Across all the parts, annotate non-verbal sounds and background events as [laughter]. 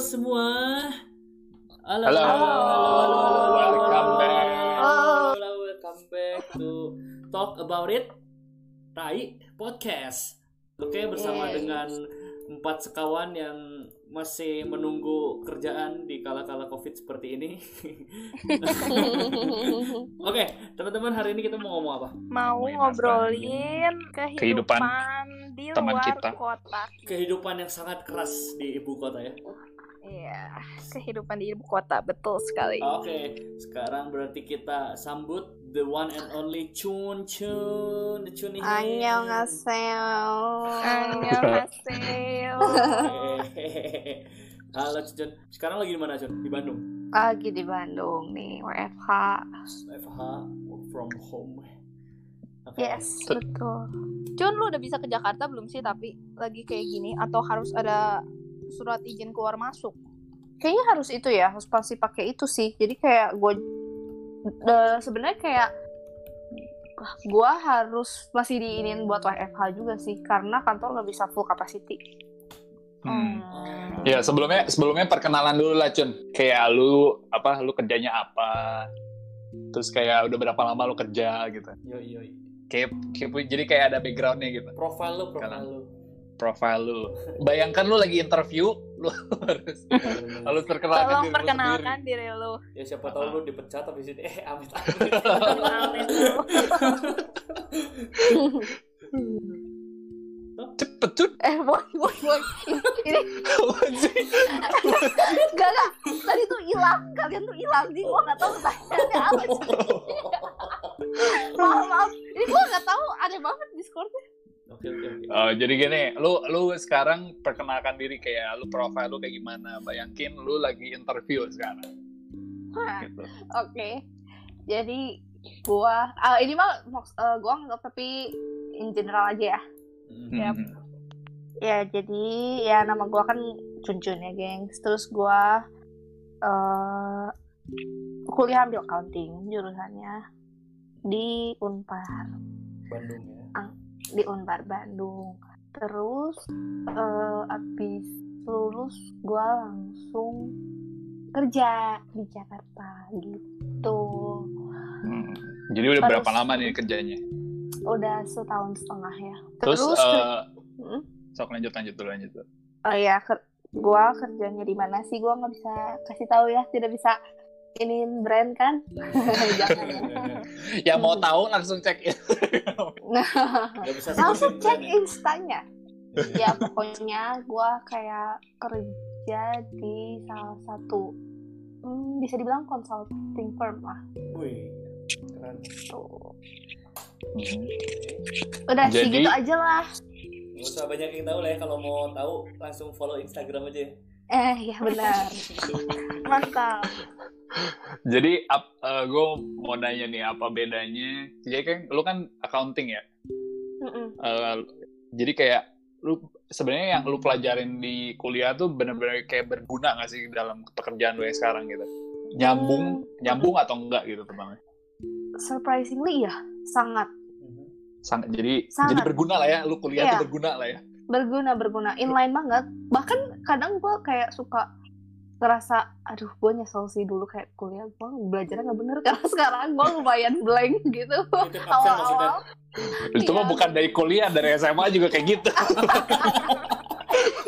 semua. Halo. Halo. halo, halo, Welcome back. Halo, welcome back to Talk About It. Tai Podcast. Oke, bersama Yeay. dengan empat sekawan yang masih menunggu kerjaan di kala-kala Covid seperti ini. [laughs] Oke, teman-teman hari ini kita mau ngomong apa? mau ngobrolin kehidupan, Kehidupan di teman luar kita. kota. Kehidupan yang sangat keras di ibu kota ya. Iya, kehidupan di ibu kota betul sekali. Oke, sekarang berarti kita sambut the one and only Chun Chun, the Chun ini. Annyeonghaseyo. Annyeonghaseyo. Hehehe. [laughs] Halo Chun. Sekarang lagi di mana Chun? Di Bandung. Lagi di Bandung nih, WFH. FH work from home. Oke. Yes, betul. Cun, lu udah bisa ke Jakarta belum sih? Tapi lagi kayak gini atau harus ada surat izin keluar masuk? Kayaknya harus itu ya, harus pasti pakai itu sih. Jadi kayak gue sebenarnya kayak gue harus masih diinin buat WFH juga sih karena kantor nggak bisa full capacity. Hmm. Ya sebelumnya sebelumnya perkenalan dulu lah Cun. Kayak lu apa lu kerjanya apa? Terus kayak udah berapa lama lu kerja gitu. Yo yo. Kayak, kayak- jadi kayak ada backgroundnya gitu. Profile lu, profile Kanan. lu. Profile lu. Bayangkan lu lagi interview, lu [laughs] harus harus perkenalkan Tolong diri lu perkenalkan diri lu. ya siapa tahu lu dipecat habis itu eh amit. [laughs] Cepet Cun. Eh, boy, boy, boy. Ini enggak enggak. Tadi tuh hilang, kalian tuh hilang. Jadi gue nggak tahu pertanyaannya apa sih. [laughs] maaf, maaf. Ini gue nggak tahu. Aneh banget Discordnya. Oke oke oke. Oh, jadi gini, lu lu sekarang perkenalkan diri kayak lu profile lu kayak gimana? Bayangin lu lagi interview sekarang. Hah. Gitu. Oke. Jadi gua ah, ini mah eh, gua nggak tapi in general aja ya. Hmm. Yap. Hmm. Ya jadi ya nama gua kan Cuncun ya, gengs. Terus gua eh kuliah ambil accounting jurusannya di Unpar, Bandung ya. Di Unpar Bandung. Terus eh abis lulus gua langsung kerja di Jakarta gitu. Hmm. Jadi udah Terus- berapa lama nih kerjanya? Udah setahun setengah ya. Terus, Terus, eh, Hmm? sok lanjut lanjut dulu lanjut dulu. Oh ya, ker- gua kerjanya di mana sih? Gua nggak bisa kasih tahu ya, tidak bisa ini brand kan? [laughs] Jangan. ya. Ya mau tahu langsung cek [laughs] in. Bisa Langsung cek ya. instanya. ya pokoknya gua kayak kerja di salah satu, hmm, bisa dibilang consulting firm lah. Wih, keren. Tuh. Udah sih Jadi- gitu aja lah. Gak usah banyak yang tahu lah ya. Kalau mau tahu langsung follow Instagram aja. Eh ya benar. Mantap. Jadi gue mau nanya nih apa bedanya? Jadi kan lu kan accounting ya. Mm-mm. Eh, jadi kayak lu sebenarnya yang lu pelajarin di kuliah tuh bener-bener kayak berguna gak sih dalam pekerjaan lu yang sekarang gitu? Nyambung, nyambung atau enggak gitu teman? Surprisingly ya, sangat. Sangat jadi Sangat. jadi berguna lah ya, lu kuliah Iya. tuh berguna lah ya. Berguna berguna. Inline banget. Bahkan kadang gue kayak suka ngerasa aduh gue nyesel sih dulu kayak kuliah. Gue belajarnya nggak bener. Karena sekarang gue lumayan blank gitu. [laughs] Awal-awal. Itu mah Iya. bukan dari kuliah, dari SMA juga kayak gitu.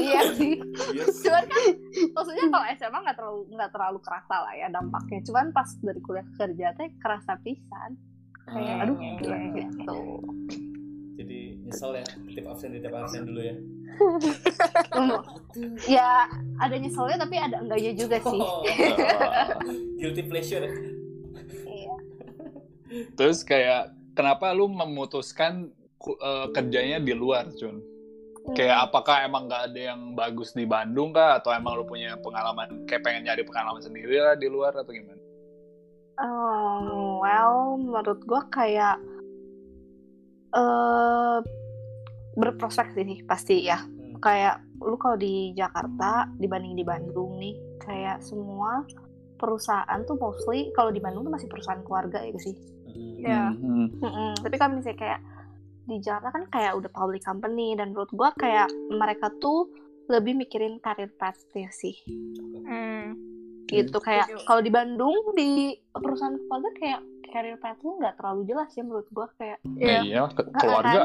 iya sih. Yes. cuman kan maksudnya kalau SMA nggak terlalu nggak terlalu kerasa lah ya dampaknya. Cuman pas dari kuliah ke kerja teh kerasa pisan. Kayak aduh iya, gila iya, iya. gitu Jadi nyesel ya. Titip absen, titip absen dulu ya. [laughs] ya ada nyeselnya tapi ada enggaknya juga sih Oh, [laughs] guilty pleasure. ya. Iya. Terus kayak kenapa lu memutuskan eh, kerjanya di luar, Cun? Kayak apakah emang nggak ada yang bagus di Bandung kah? Atau emang lu punya pengalaman, kayak pengen nyari pengalaman sendiri lah di luar atau gimana? Oh, well, menurut gue kayak eh berprospek sih pasti ya. Hmm. Kayak lu kalau di Jakarta dibanding di Bandung nih, kayak semua perusahaan tuh mostly kalau di Bandung tuh masih perusahaan keluarga ya sih. Ya. Hmm. Mm-mm. Tapi kalau misalnya kayak di Jakarta kan kayak udah public company dan menurut gua kayak mereka tuh lebih mikirin karir pathnya sih Hmm. Gitu kayak kalau di Bandung di perusahaan keluarga kayak career path lu nggak terlalu jelas ya menurut gua kayak Iya. Iya, ke- keluarga.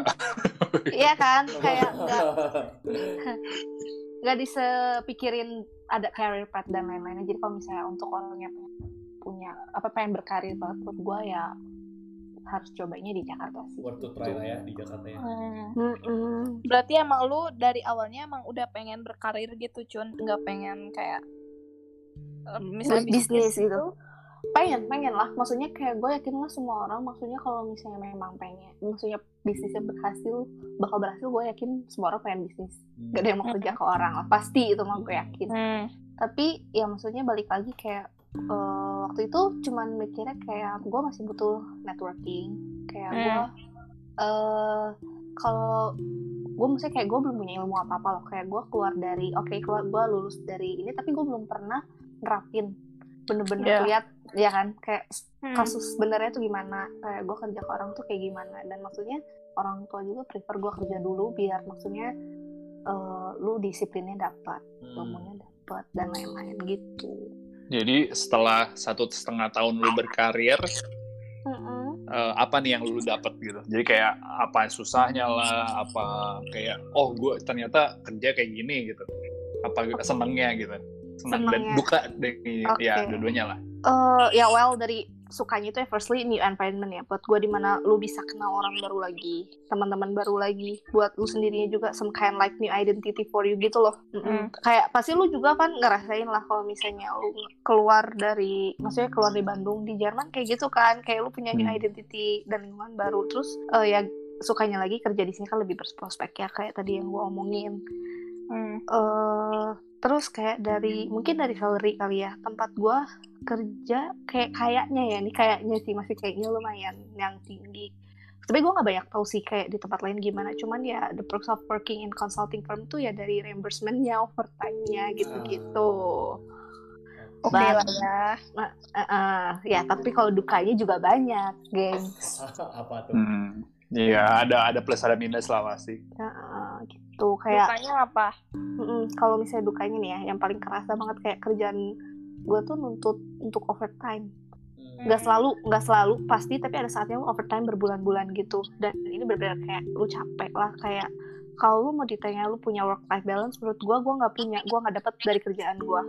iya kan kayak nggak [laughs] nggak disepikirin ada career path dan lain-lainnya jadi kalau misalnya untuk orang yang punya apa pengen berkarir banget menurut gua ya harus cobanya di Jakarta sih Worth to try lah ya di Jakarta ya. Hmm. Mm-mm. Berarti emang lu dari awalnya emang udah pengen berkarir gitu, Cun. Nggak pengen kayak misalnya bisnis gitu pengen pengen lah maksudnya kayak gue yakin lah semua orang maksudnya kalau misalnya memang pengen maksudnya bisnisnya berhasil bakal berhasil gue yakin semua orang pengen bisnis Hmm. gak ada yang mau kerja ke orang lah pasti itu mah gue yakin Hmm. tapi ya maksudnya balik lagi kayak eh, waktu itu cuman mikirnya kayak gue masih butuh networking kayak Hmm. gue eh kalau gue maksudnya kayak gue belum punya ilmu apa apa loh kayak gue keluar dari oke keluar gue lulus dari ini tapi gue belum pernah nerapin bener-bener Iya. lihat ya kan kayak Hmm. kasus sebenarnya tuh gimana kayak gue kerja ke orang tuh kayak gimana dan maksudnya orang tua juga prefer gue kerja dulu biar maksudnya eh, lu disiplinnya dapat Hmm. ilmunya dapat dan lain-lain gitu Jadi setelah satu setengah tahun lu berkarir, eh, apa nih yang lu dapat gitu? Jadi kayak apa susahnya lah, apa kayak oh gue ternyata kerja kayak gini gitu. Apa senengnya gitu? Senang dan Senengnya. duka dari Oke. ya dua-duanya lah. Eh, ya well dari sukanya itu ya firstly new environment ya buat gue di mana lu bisa kenal orang baru lagi teman-teman baru lagi buat lu sendirinya juga some kind like new identity for you gitu loh Mm-mm. kayak pasti lu juga kan ngerasain lah kalau misalnya lu keluar dari maksudnya keluar dari Bandung di Jerman kayak gitu kan kayak lu punya new Hmm. identity dan lingkungan baru terus eh, ya sukanya lagi kerja di sini kan lebih berprospek ya kayak tadi yang gue omongin Hmm. eh terus kayak dari mungkin dari salary kali ya tempat gua kerja kayak kayaknya ya ini kayaknya sih masih kayaknya lumayan yang tinggi tapi gue nggak banyak tahu sih kayak di tempat lain gimana cuman ya the perks of working in consulting firm tuh ya dari reimbursementnya overtime-nya gitu-gitu Oke But- lah ya. Eh, eh, ya tapi kalau dukanya juga banyak gengs [laughs] apa tuh? Hmm. Iya, ada ada plus ada minus lah pasti. Eh, eh, gitu kayak Dukanya apa? Mm-mm, kalau misalnya dukanya nih ya, yang paling kerasa banget kayak kerjaan gue tuh nuntut untuk overtime. Hmm. Nggak selalu, nggak selalu pasti, tapi ada saatnya lu overtime berbulan-bulan gitu. Dan ini benar-benar kayak lu capek lah, kayak kalau lu mau ditanya lu punya work life balance, menurut gue gue nggak punya, gue nggak dapet dari kerjaan gue.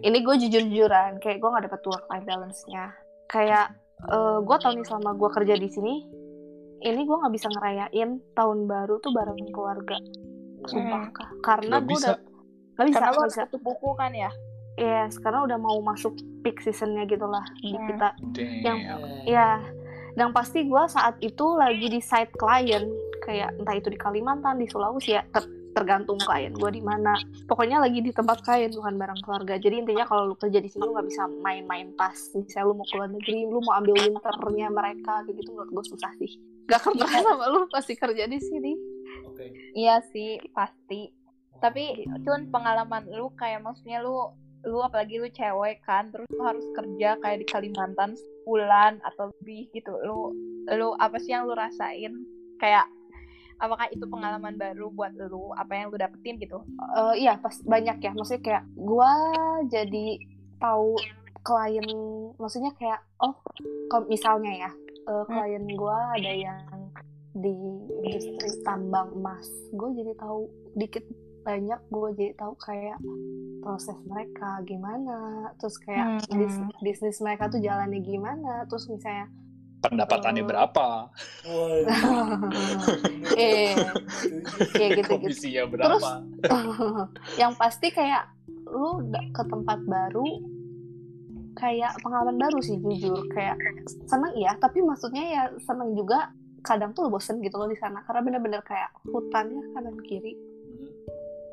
Ini gue jujur-jujuran, kayak gue nggak dapet work life balance-nya. Kayak gue tau nih selama gue kerja di sini, ini gue nggak bisa ngerayain tahun baru tuh bareng keluarga. Sumpah, Kak. karena gue bisa. udah nggak bisa, Karena bisa. tutup buku kan ya? Yes, karena udah mau masuk peak seasonnya gitu lah di Hmm. kita. Damn. Ya, dan pasti gue saat itu lagi di site klien, kayak entah itu di Kalimantan, di Sulawesi ya, ter- tergantung klien gue di mana. Pokoknya lagi di tempat klien bukan bareng keluarga. Jadi intinya kalau lu kerja di sini lu nggak bisa main-main pas. Misalnya lu mau keluar negeri, lu mau ambil winternya mereka, kayak gitu menurut gue susah sih. Gak akan pernah sama lu pasti kerja di sini. Oke. Iya sih, pasti. Tapi Cun pengalaman lu kayak maksudnya lu lu apalagi lu cewek kan terus lu harus kerja kayak di Kalimantan sebulan atau lebih gitu. Lu lu apa sih yang lu rasain? Kayak apakah itu pengalaman baru buat lu? Apa yang lu dapetin gitu? Eh, iya pas banyak ya. Maksudnya kayak gua jadi tahu klien maksudnya kayak oh kalau misalnya ya eh, klien gua ada yang di industri tambang emas gue jadi tahu dikit banyak gue jadi tahu kayak proses mereka gimana terus kayak Hmm. bis- bisnis mereka tuh jalannya gimana terus misalnya Pendapatannya Eh, berapa? eh [laughs] kayak gitu gitu berapa? [laughs] yang pasti kayak lu ke tempat baru kayak pengalaman baru sih jujur. Kayak seneng ya tapi maksudnya ya seneng juga kadang tuh lu bosen gitu loh di sana. Karena bener-bener kayak hutannya kanan kiri.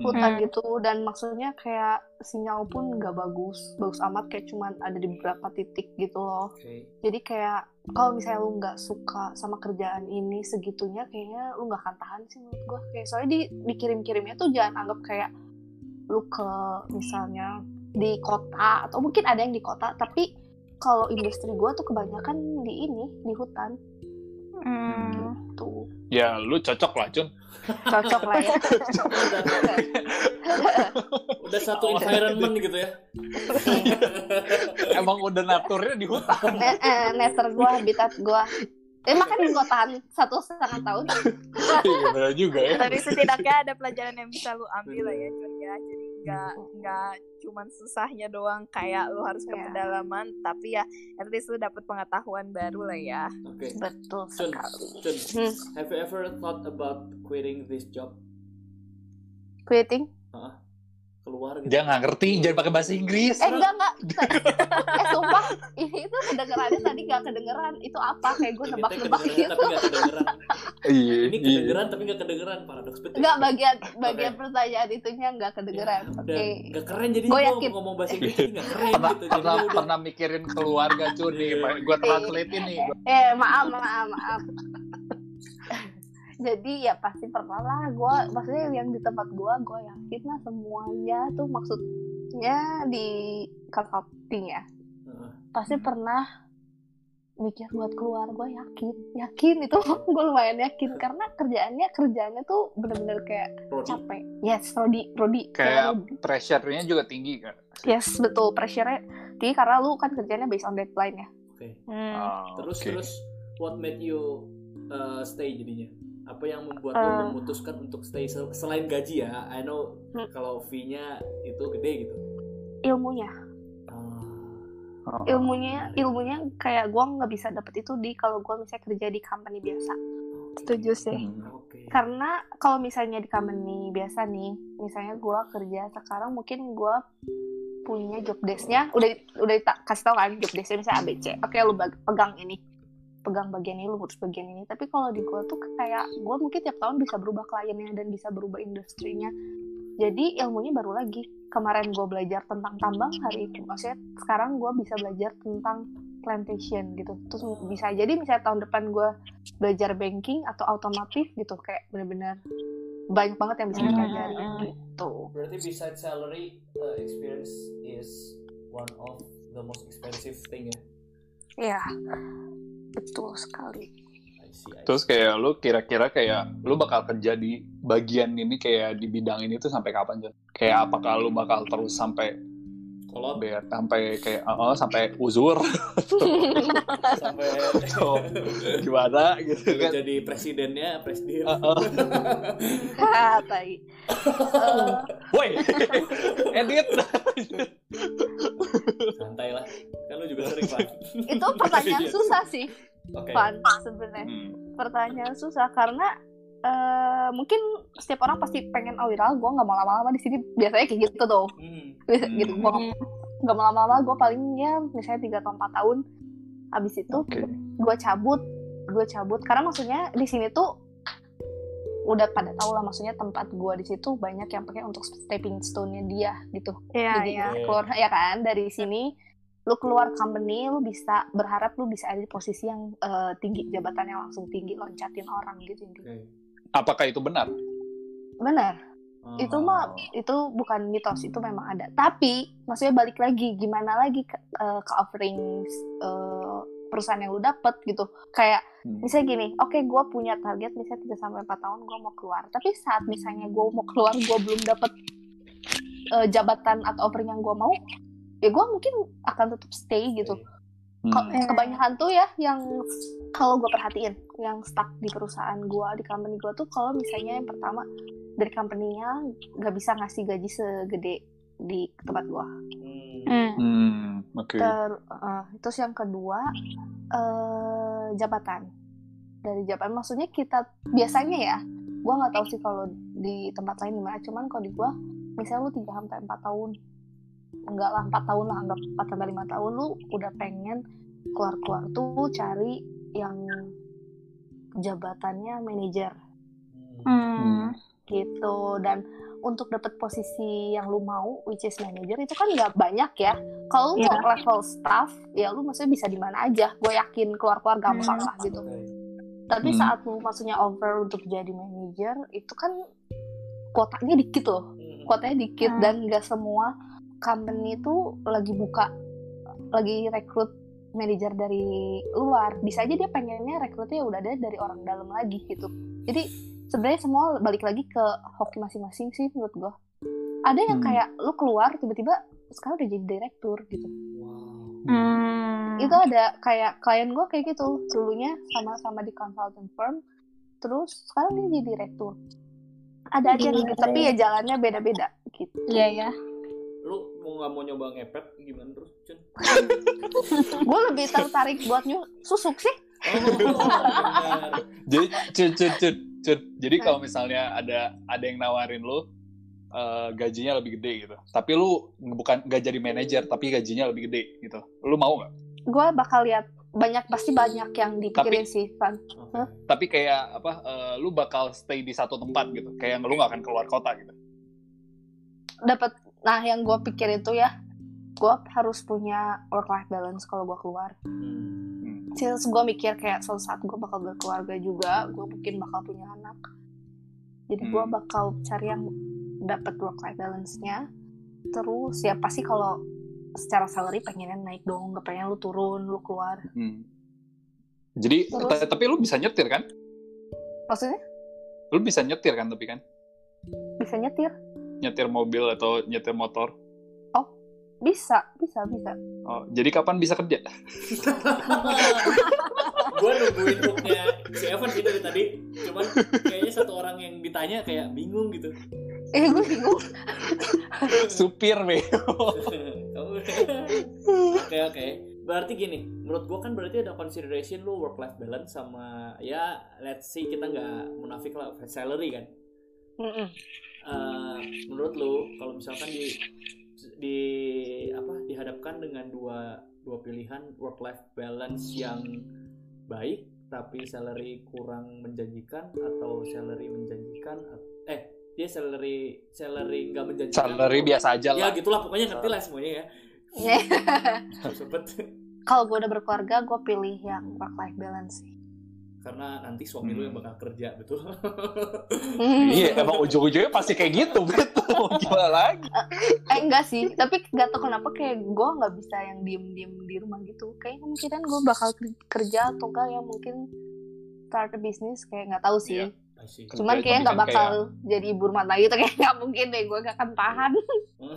Hutan Hmm. gitu dan maksudnya kayak sinyal pun nggak bagus bagus amat kayak cuman ada di beberapa titik gitu loh. Oke. jadi kayak kalau misalnya lu nggak suka sama kerjaan ini segitunya kayaknya lu nggak akan tahan sih menurut gue kayak soalnya di dikirim-kirimnya tuh jangan anggap kayak lu ke misalnya di kota atau mungkin ada yang di kota tapi kalau industri gue tuh kebanyakan di ini di hutan Hmm. gitu Ya lu cocok lah Cun. cocok lah ya udah, [laughs] udah satu environment gitu ya Emang udah naturnya di hutan. eh, eh, netter gue habitat gue eh makanya gue tahan satu setengah tahun Iya bener juga ya. Tapi setidaknya ada pelajaran yang bisa lu ambil lah ya Jun ya. Jadi nggak nggak cuman susahnya doang kayak lu harus ke Iya. pedalaman, tapi ya at least lu dapet pengetahuan baru lah ya. oke betul Cun, sekali Cun, Hmm. have you ever thought about quitting this job quitting Dia keluar gitu. Nggak ngerti, jangan pakai bahasa Inggris. eh enggak enggak eh sumpah ini itu kedengerannya tadi gak kedengeran. Itu apa? Kayak gue nebak-nebak gitu. tapi nggak kedengeran. Iya, ini iya. kedengeran tapi nggak kedengeran paradoks betul. Enggak bagian bagian pertanyaan itunya enggak kedengeran. Ya, oke. udah nggak keren jadi Gua gua yakin. ngomong bahasa Inggris nggak keren Pernah, gitu pernah, jadi pernah mikirin keluarga Cun nih. Gue translate ini. eh maaf maaf maaf jadi ya pasti pernah lah gue maksudnya yang di tempat gue gue yakin lah semuanya tuh maksudnya di consulting ya Heeh. pasti pernah mikir buat keluar gue yakin yakin itu [laughs] gue lumayan yakin karena kerjaannya kerjaannya tuh bener-bener kayak Prodi. capek yes Rodi Rodi Kayak Rodi. pressure-nya juga tinggi kan. yes betul pressure-nya tinggi karena lu kan kerjanya based on deadline ya oke Hmm. Oh, terus oke. terus what made you uh, stay jadinya apa yang membuat Eh. lo memutuskan untuk stay Sel- selain gaji ya? I know Hmm. kalau fee-nya itu gede gitu. Ilmunya. Ah, Oh. ilmunya ilmunya kayak gue nggak bisa dapet itu di kalau gue misalnya kerja di company biasa. Setuju sih. Hmm. oke. Karena kalau misalnya di company biasa nih misalnya gue kerja sekarang mungkin gue punya job desknya udah udah kasih tau kan job desknya misalnya ABC oke lu bag- pegang ini pegang bagian ini lu urus bagian ini. Tapi kalau di gue tuh kayak gue mungkin tiap tahun bisa berubah kliennya dan bisa berubah industrinya. Jadi ilmunya baru lagi. Kemarin gue belajar tentang tambang hari ini maksudnya sekarang gue bisa belajar tentang plantation gitu. Terus bisa jadi misalnya tahun depan gue belajar banking atau otomotif gitu kayak bener-bener banyak banget yang bisa kita Hmm. pelajari gitu. Berarti besides salary uh, experience is one of the most expensive thing ya? Ya betul sekali. Terus kayak lu kira-kira kayak lu bakal kerja di bagian ini kayak di bidang ini tuh sampai kapan Jon? Kayak apakah lu bakal terus sampai kolot biar sampai kayak oh, sampai uzur sampai atau gimana gitu lu kan? jadi presidennya presiden Heeh. Hahaha, tai [laughs] Eh, Woi, [laughs] edit. Sering [laughs] itu pertanyaan [laughs] susah sih oke. Pan sebenarnya. Hmm. pertanyaan susah karena eh, mungkin setiap orang pasti pengen oh viral gue nggak mau lama-lama di sini. Biasanya kayak gitu tuh. Hmm. gitu gue nggak mau lama-lama gue palingnya misalnya tiga atau empat tahun. Habis itu Oke. gue cabut gue cabut. Karena maksudnya di sini tuh udah pada tahu lah maksudnya tempat gue di situ banyak yang pakai untuk stepping stone-nya dia gitu. Iya, jadi iya. keluar ya kan dari sini lu keluar company lu bisa berharap lu bisa ada di posisi yang eh, tinggi jabatannya langsung tinggi loncatin orang gitu. Oke. Apakah itu benar? benar Oh. itu mah itu bukan mitos itu memang ada tapi maksudnya balik lagi gimana lagi ke, eh, ke offering eh, perusahaan yang lu dapet gitu kayak Hmm. misalnya gini oke gue punya target misalnya 3 sampai empat tahun gue mau keluar tapi saat misalnya gue mau keluar gue belum dapet eh, jabatan atau offering yang gue mau ya gue mungkin akan tetap stay gitu Hmm. Kok- kebanyakan tuh ya yang kalau gue perhatiin yang stuck di perusahaan gue di company gue tuh kalau misalnya yang pertama dari company-nya nggak bisa ngasih gaji segede di tempat gue Hmm. Hmm. Hmm, oke. Ter, eh, terus yang kedua eh, jabatan dari jabatan maksudnya kita biasanya ya gue nggak tahu sih kalau di tempat lain gimana cuman kalau di gue misalnya lu tiga sampai empat tahun enggak lah empat tahun lah anggap empat sampai lima tahun lu udah pengen keluar keluar tuh cari yang jabatannya manajer Hmm. gitu dan untuk dapat posisi yang lu mau which is manager itu kan nggak banyak ya kalau lu Iya. mau level staff ya lu maksudnya bisa di mana aja gue yakin keluar keluar gampang Hmm. lah gitu tapi Hmm. saat lu maksudnya over untuk jadi manager itu kan kuotanya dikit loh Hmm. kuotanya dikit Hmm. dan nggak semua company itu lagi buka lagi rekrut manajer dari luar bisa aja dia pengennya rekrutnya udah ada dari orang dalam lagi gitu jadi sebenarnya semua balik lagi ke hoki masing-masing sih menurut gue ada yang Hmm. kayak lu keluar tiba-tiba sekarang udah jadi direktur gitu Wow. Hmm. itu ada kayak klien gue kayak gitu dulunya sama-sama di consultant firm terus sekarang dia jadi direktur ada aja gitu, tapi ya jalannya beda-beda gitu Iya ya. Lu mau nggak mau nyoba ngepet gimana terus, Cun? [laughs] gue lebih tertarik buat nyu susuk sih Oh. [laughs] Jadi, cut, cut, cut, cut. Jadi kalau misalnya ada ada yang nawarin lu eh, gajinya lebih gede gitu, tapi lu bukan nggak jadi manajer tapi gajinya lebih gede gitu, lu mau nggak? gue bakal lihat banyak pasti banyak yang dipikirin sih Van Oke. Tapi kayak apa? eh, lu bakal stay di satu tempat gitu, kayak lu nggak akan keluar kota gitu. dapat nah yang gue pikir itu ya gue harus punya work life balance kalau gue keluar Hmm. gue mikir kayak suatu saat gue bakal berkeluarga juga gue mungkin bakal punya anak jadi gue Hmm. bakal cari yang dapat work life balance nya terus ya pasti kalau secara salary pengennya naik dong gak pengen lu turun lu keluar Hmm. Jadi, Terus? ta- tapi lu bisa nyetir kan? maksudnya Lu bisa nyetir kan tapi kan? bisa nyetir Nyetir mobil atau nyetir motor. bisa bisa bisa Oh, jadi kapan bisa kerja? [laughs] gue nungguin hooknya si Evan sih dari tadi cuman kayaknya satu orang yang ditanya kayak bingung gitu eh gue bingung [laughs] Supir, be. oke oke berarti gini menurut gue kan berarti ada consideration lu work life balance sama ya let's see kita nggak munafik lah salary kan Mm-mm. Eh, menurut lu kalau misalkan di di apa dihadapkan dengan dua dua pilihan work life balance yang baik tapi salary kurang menjanjikan atau salary menjanjikan eh dia salary salary nggak menjanjikan Salary biasa aja ya lah. gitulah pokoknya ngerti lah semuanya ya Sempet. kalau gue udah berkeluarga gue pilih yang work life balance sih karena nanti suami lu yang bakal kerja betul Iya, emang ujung-ujungnya pasti kayak gitu, betul. [laughs] Gimana lagi? eh enggak sih tapi nggak tau kenapa kayak gue nggak bisa yang diem diem di rumah gitu kayak kemungkinan gue bakal ker- kerja atau enggak ya mungkin start a business kayak nggak tahu sih Iya. I see. cuman Kerja kayak nggak bakal jadi ibu rumah tangga gitu kayak nggak mungkin deh gue gak akan tahan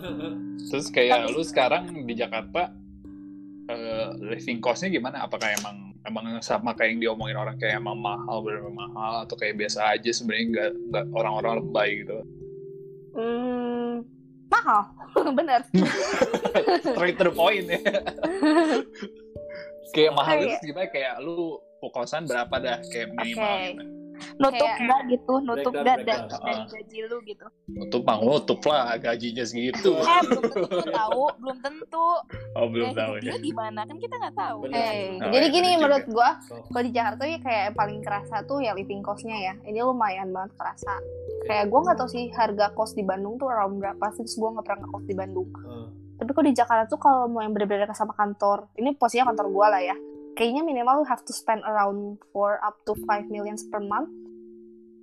[laughs] Terus kayak lu sekarang di Jakarta eh, living cost-nya gimana? Apakah emang emang sama kayak yang diomongin orang kayak emang mahal bener mahal atau kayak biasa aja sebenarnya nggak nggak orang-orang lebay gitu. hmm, mahal [laughs] bener [laughs] Straight to the point ya. [laughs] kayak mahal Kayak- itu gimana kayak lu kosan berapa dah kayak minimal Oke. gitu. Nutup Kayak- dah gitu, nutup Breakdown, dah breakdown. da- dari gaji lu gitu. Nutup mah nutup lah gajinya segitu. Eh, belum tentu tahu, belum tentu. Oh belum Gaya tahu ya. dia gimana kan kita nggak tahu. Eh, Oh, jadi iya, gini menurut So, kalau di Jakarta ya kayak yang paling kerasa tuh ya living cost-nya ya ini lumayan banget kerasa kayak gue nggak tahu sih harga kos di Bandung tuh around berapa sih terus gue nggak pernah ngekos di Bandung eh, tapi kalau di Jakarta tuh kalau mau yang bener-bener sama kantor ini posisinya kantor gue lah ya kayaknya minimal you have to spend around 4 up to 5 million per month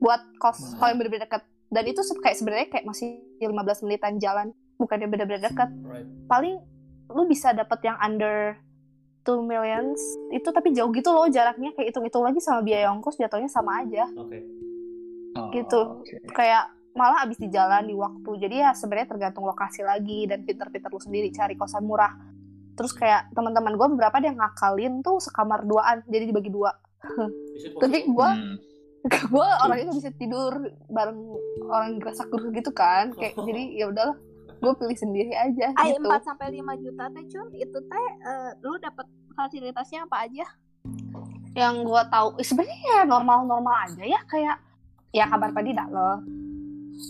buat kos Hmm. kalau yang bener-bener dekat dan itu kayak sebenarnya kayak masih 15 menitan jalan bukannya bener-bener dekat right. paling lu bisa dapat yang under 2 millions itu tapi jauh gitu loh jaraknya kayak hitung-hitung lagi sama biaya ongkos jatuhnya sama aja Oke. Oh, gitu. oke. kayak malah abis di jalan di waktu jadi ya sebenarnya tergantung lokasi lagi dan pinter-pinter lu sendiri cari kosan murah terus kayak teman-teman gue beberapa ada yang ngakalin tuh sekamar duaan jadi dibagi dua tapi gue Hmm. [laughs] gue orangnya gak bisa tidur bareng orang gerasak gerus gitu kan kayak jadi ya udahlah gue pilih sendiri aja Ay, gitu 4 sampai 5 juta teh cun, itu teh eh, lu dapat fasilitasnya apa aja? yang gue tahu eh, sebenarnya ya normal-normal aja ya kayak ya kamar mandi dalam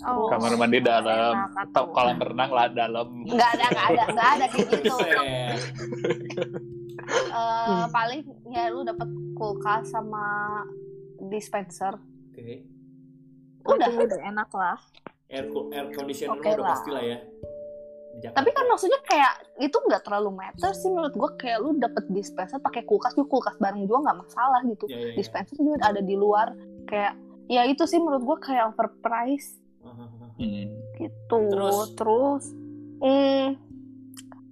Oh. Kamar mandi dalam, enak atau kolam renang lah dalam. nggak ada nggak ada nggak ada kayak gitu. [laughs] Eh, paling ya lu dapat kulkas sama dispenser Oke. udah Itu udah enak lah. Air, air conditioner lu udah lah. pasti lah ya. Jakarta. tapi kan maksudnya kayak itu nggak terlalu matter sih menurut gue kayak lu dapet dispenser pakai kulkas juga kulkas bareng juga nggak masalah gitu Ya, ya, ya. dispenser juga ada di luar kayak ya itu sih menurut gue kayak overpriced. Hmm. gitu Terus? terus hmm,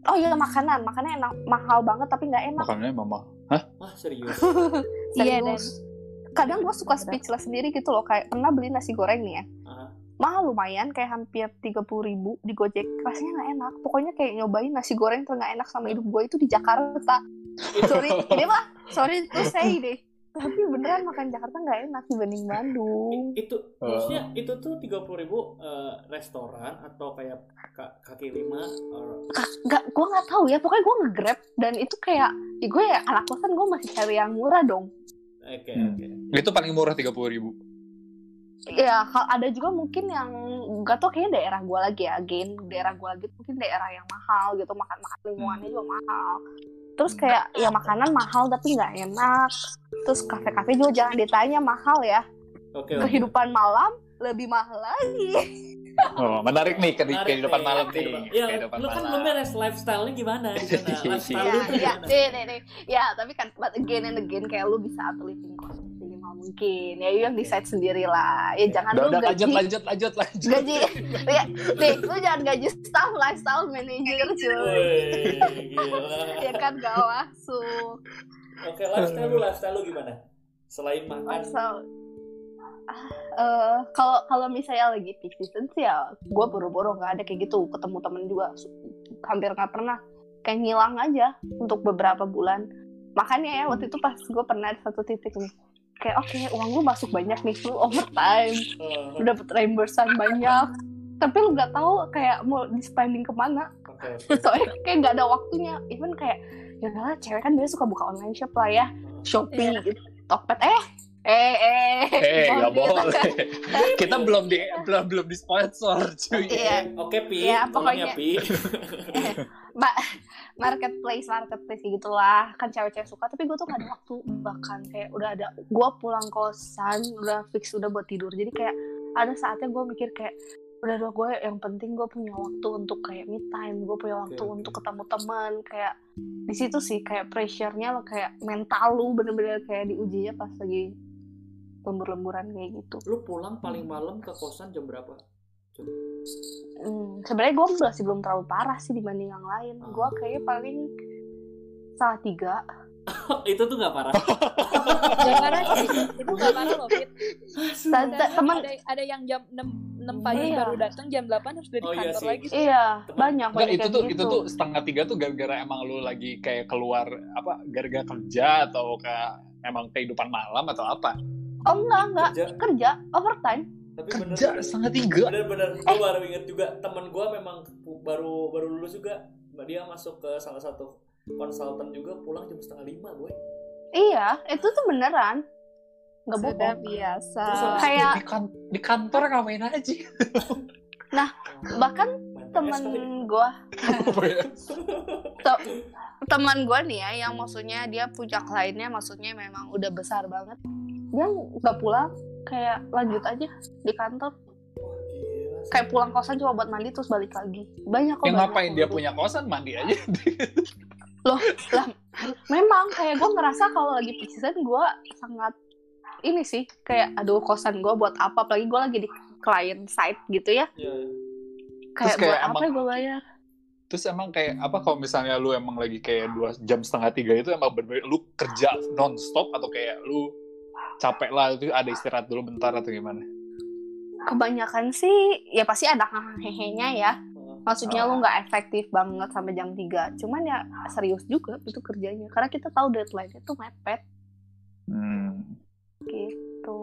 oh iya makanan makannya enak mahal banget tapi nggak enak Makanannya mama. Wah serius. [laughs] Iya, serius kadang gue suka speechless sendiri gitu loh kayak pernah beli nasi goreng nih ya. Ah. mahal lumayan kayak hampir tiga puluh ribu di Gojek. Rasanya nggak enak. Pokoknya kayak nyobain nasi goreng tuh nggak enak sama hidup gue itu di Jakarta. Sorry [laughs] ini mah sorry to say deh. Tapi beneran makan Jakarta nggak enak dibanding Bandung. Itu Oh. maksudnya itu tuh tiga puluh ribu eh, restoran atau kayak ka- kaki lima or- nggak gue nggak tahu ya. Pokoknya gue nge-grab dan itu kayak ya gue ya anak kosan gue masih cari yang murah dong oke Hmm. oke Itu paling murah tiga puluh ribu. ya ada juga mungkin yang gak tau kayaknya daerah gue lagi ya again daerah gue lagi mungkin daerah yang mahal gitu makan makan lingkungannya juga mahal terus kayak ya makanan mahal tapi nggak enak terus kafe-kafe juga jangan ditanya mahal ya oke oke. kehidupan malam lebih mahal lagi [laughs] Oh, menarik nih ke Menarik kehidupan nih, malam nih. kehidupan- Ya, Kehidupan lu kan belum beres lifestyle-nya gimana? [laughs] Di sana? Lifestyle ya ya deh deh deh ya tapi kan but again and again kayak lu bisa atur living cost minimal mungkin. Ya you yang decide sendiri lah. Ya jangan Udah, lu udah gaji lanjut lanjut lanjut lanjut. gaji. [laughs] Ya nih lu jangan gaji staff lifestyle manager cuy. ya kan gak masuk Oke, lifestyle lu, lifestyle lu gimana? Selain makan, eh kalau kalau misalnya lagi peak season sih ya gue boro-boro nggak ada kayak gitu. Ketemu temen juga hampir nggak pernah. Kayak ngilang aja untuk beberapa bulan. Makanya ya waktu itu pas gue pernah di satu titik nih kayak oke uang gue masuk banyak nih lu overtime. Eh, lu dapet reimbursan banyak. Tapi lu nggak tahu kayak mau di spending ke mana soalnya kayak nggak ada waktunya. Even kayak ya udahlah cewek kan dia suka buka online shop lah ya. Shopee gitu Tokped. Eh eh eh Eh, nggak Boleh. Kita belum di belum belum di sponsor, cuy. Iya. Oke, Pi. Ya, Tolong ya, pokoknya. Pi. [laughs] Mbak marketplace marketplace gitulah kan cewek-cewek suka tapi gue tuh gak ada waktu bahkan kayak udah ada gue pulang kosan udah fix udah buat tidur jadi kayak ada saatnya gue mikir kayak udah dong gue yang penting gue punya waktu untuk kayak me time gue punya waktu oke. untuk ketemu teman kayak di situ sih kayak pressure-nya lo kayak mental lu bener-bener kayak diujinya pas lagi lembur-lemburan kayak gitu Lu pulang paling malam ke kosan jam berapa? Hmm, sebenarnya gue masih belum terlalu parah sih dibanding yang lain. Ah. Gue kayaknya paling salah tiga. [laughs] itu tuh nggak parah. [laughs] Gak parah sih. Itu gak parah loh, Fit. Teman, ada, ada yang jam 6, 6 pagi Iya. baru datang, jam 8 harus udah di Oh, iya kantor sih. lagi. iya Teman- banyak Enggak, banyak itu tuh gitu. itu tuh setengah tiga tuh gara-gara emang lu lagi kayak keluar apa gara-gara kerja atau kayak emang kehidupan malam atau apa? Oh enggak enggak Kerja, kerja overtime. tapi Kerja bener setengah tiga. bener-bener gue baru inget juga temen gue memang baru baru lulus juga dia masuk ke salah satu konsultan juga pulang jam setengah lima gue Iya itu tuh beneran. Nggak Sudah bohong. biasa. Kayak di, kan- di kantor ngapain aja? bahkan Main temen PS kali. gue ya? teman gue nih ya yang maksudnya dia punya kliennya maksudnya memang udah besar banget. Dia nggak pulang kayak lanjut aja di kantor. Kayak pulang kosan cuma buat mandi terus balik lagi. Banyak kok. Yang banyak ngapain dia punya kosan mandi aja. [laughs] memang kayak gue ngerasa kalau lagi peak season gue sangat ini sih kayak aduh kosan gue buat apa apalagi gue lagi di client side gitu ya Ya, kayak, kayak buat apa emang- gue bayar? Terus emang kayak apa kalau misalnya lu emang lagi kayak dua jam setengah tiga itu emang bener lu kerja nonstop atau kayak lu capek lah itu ada istirahat dulu bentar atau gimana? kebanyakan sih ya pasti ada hehenya ya. Oh, maksudnya lu nggak efektif banget sampai jam 3 cuman ya serius juga itu kerjanya. Karena kita tahu deadline itu mepet. Hmm, gitu.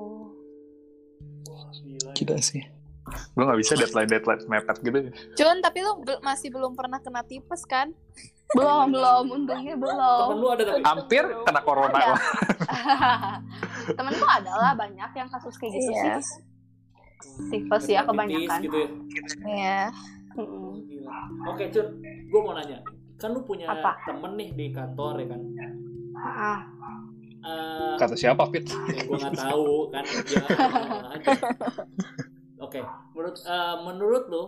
Wah, gila. gila sih. Gue nggak bisa deadline deadline mepet gitu. Jun, tapi lu bel- masih belum pernah kena tipes kan? belum belum untungnya temen belum lu ada tapi Hampir kena corona [laughs] Ada. lah. temenku adalah banyak yang kasus kayak gitu Iya. sih tipes ya kebanyakan gitu ya Iya. Oke Cun gue mau nanya kan lu punya Apa? temen nih di kantor ya kan Ah, Eh, Kata siapa Fit? ya gue nggak tahu kan [laughs] dia oke menurut eh, menurut lu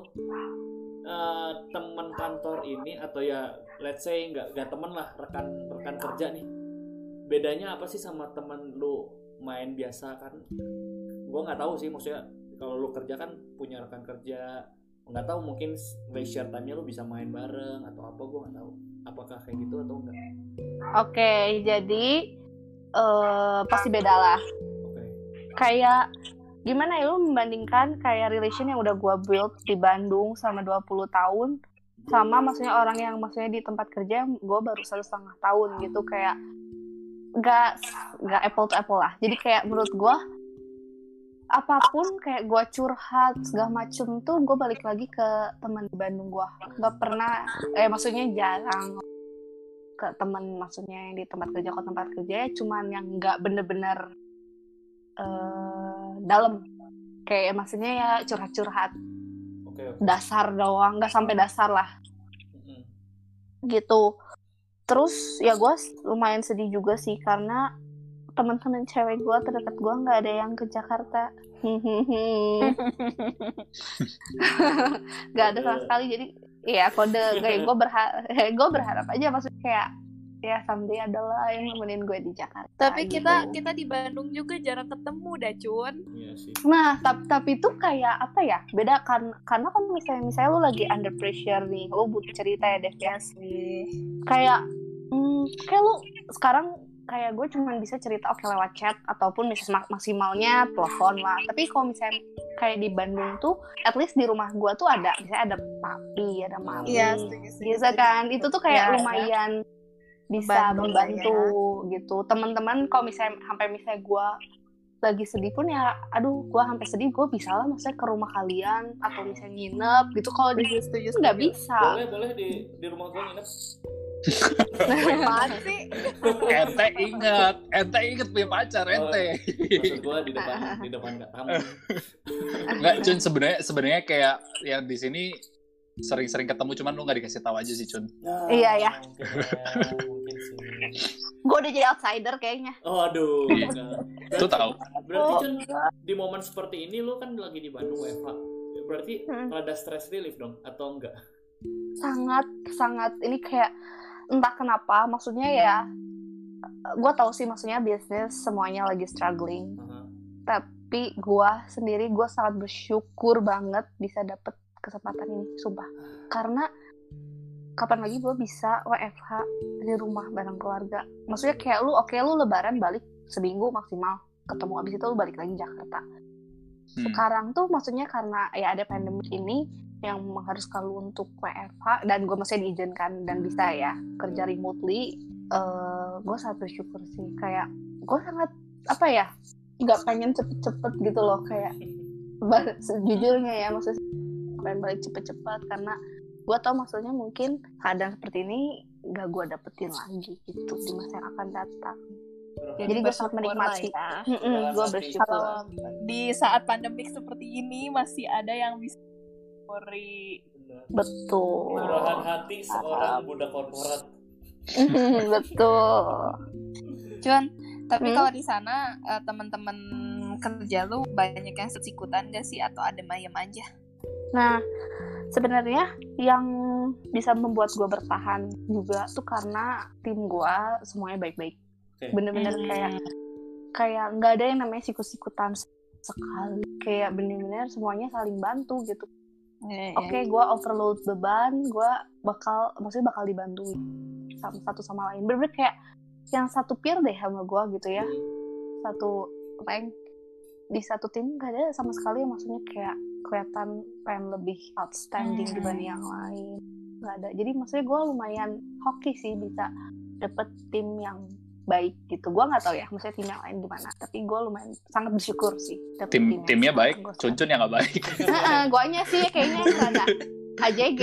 eh, teman kantor ini atau ya let's say nggak nggak temen lah rekan rekan kerja nih bedanya apa sih sama temen lu main biasa? Kan gue nggak tahu sih maksudnya kalau lu kerja kan punya rekan kerja nggak tahu mungkin leisure time-nya lu bisa main bareng atau apa gue nggak tahu. Apakah kayak gitu atau enggak Oke, jadi eh pasti beda lah. oke. Kayak gimana ya lu membandingkan kayak relation yang udah gua build di Bandung selama 20 tahun sama maksudnya orang yang maksudnya di tempat kerja yang gue baru satu setengah tahun gitu kayak nggak nggak apple to apple lah. Jadi kayak menurut gua apa pun kayak gua curhat segala macem tuh gue balik lagi ke teman di Bandung gua. Nggak pernah eh maksudnya jarang ke teman maksudnya yang di tempat kerja ke tempat kerja ya cuman yang nggak bener-bener eh dalam. Kayak maksudnya ya curhat-curhat. Oke oke. Dasar doang nggak sampai dasar lah. Mm-mm. gitu. Terus ya gue lumayan sedih juga sih karena teman-teman cewek gue terdekat gue nggak ada yang ke Jakarta. [laughs] Nggak ada sama sekali jadi ya kode. Kayak gue berharap [laughs] gue berharap aja maksudnya kayak ya someday adalah yang nemenin gue di Jakarta Tapi gitu. kita kita di Bandung juga jarang ketemu dah, Cun. iya sih Nah, tapi tapi itu kayak apa ya? Beda kan karena kan misalnya misalnya lu lagi under pressure nih, lu butuh cerita ya Dev ya. sih. Kayak hmm, kayak lu sekarang kayak gue cuman bisa cerita oke lewat chat ataupun misalnya mak- maksimalnya telepon lah. Tapi kalau misalnya kayak di Bandung tuh at least di rumah gue tuh ada misalnya ada papi, ada mami. Iya, setuju, setuju, Gitu kan. Itu tuh kayak Ya, lumayan bisa Membantu lah membantu gitu. Teman-teman kalau misalnya sampai misalnya gue lagi sedih pun ya aduh gue sampai sedih gue bisa lah maksudnya ke rumah kalian atau misalnya nginep gitu. Kalau di Setuju, nggak bisa. Boleh boleh di di rumah gue nginep. Apaan sih? ente ingat ente inget punya pacar ente. maksud gue di depan di depan tamu Enggak, Cun sebenarnya sebenarnya kayak ya di sini sering-sering ketemu cuman lu nggak dikasih tahu aja sih Cun. Nah, Iya, ya. mungkin ya, mungkin sih gue udah jadi outsider kayaknya oh aduh Iya. Lu tahu? berarti Cun di momen seperti ini lu kan lagi di Bandung Eva berarti Hmm. rada stress relief dong atau enggak sangat sangat ini kayak entah kenapa maksudnya ya gue tahu sih maksudnya bisnis semuanya lagi struggling Aha. tapi gue sendiri gue sangat bersyukur banget bisa dapet kesempatan ini sumpah. Karena kapan lagi gue bisa WFH di rumah bareng keluarga. Maksudnya kayak lu oke lu lebaran balik seminggu maksimal. Ketemu abis itu lu balik lagi Jakarta. Hmm. sekarang tuh maksudnya karena ya ada pandemi ini yang mengharuskan lu untuk WFH dan gue masih diizinkan dan bisa ya kerja remotely eh gue sangat bersyukur sih. Kayak gue sangat apa ya nggak pengen cepet-cepet gitu loh. Kayak sejujurnya ya maksudnya pengen balik cepet-cepet karena gue tau maksudnya mungkin keadaan seperti ini gak gue dapetin lagi gitu di masa yang akan datang jadi gue sangat bersyukur menikmati ya. gue Dalam hati. bersyukur Kalau di saat pandemik seperti ini masih ada yang bisa syukuri. Benar. betul Curahan hati seorang budak korporat betul Cun, tapi Hmm? kalau di sana eh, teman-teman kerja lu banyak yang sekutan gak sih atau ada mayem aja? Nah, sebenarnya yang bisa membuat gue bertahan juga tuh karena tim gue semuanya baik-baik. Bener-bener Hmm. kayak kayak nggak ada yang namanya sikut-sikutan sekali. Kayak bener-bener semuanya saling bantu gitu. Iya, Oke, gue overload beban, gue bakal maksudnya bakal dibantu sama satu sama lain. Bener-bener kayak yang satu peer deh sama gue gitu ya. Satu rank di satu tim gak ada sama sekali yang maksudnya kayak kelihatan pengen lebih outstanding Hmm. dibanding yang lain. Nggak ada. Jadi maksudnya gue lumayan hoki sih bisa dapet tim yang baik gitu. Gue nggak tahu ya maksudnya tim yang lain gimana. Tapi gue lumayan sangat bersyukur sih Tim yang timnya baik, gua Cun Cun yang nggak baik. Heeh, [laughs] guanya sih kayaknya ada [laughs] AJG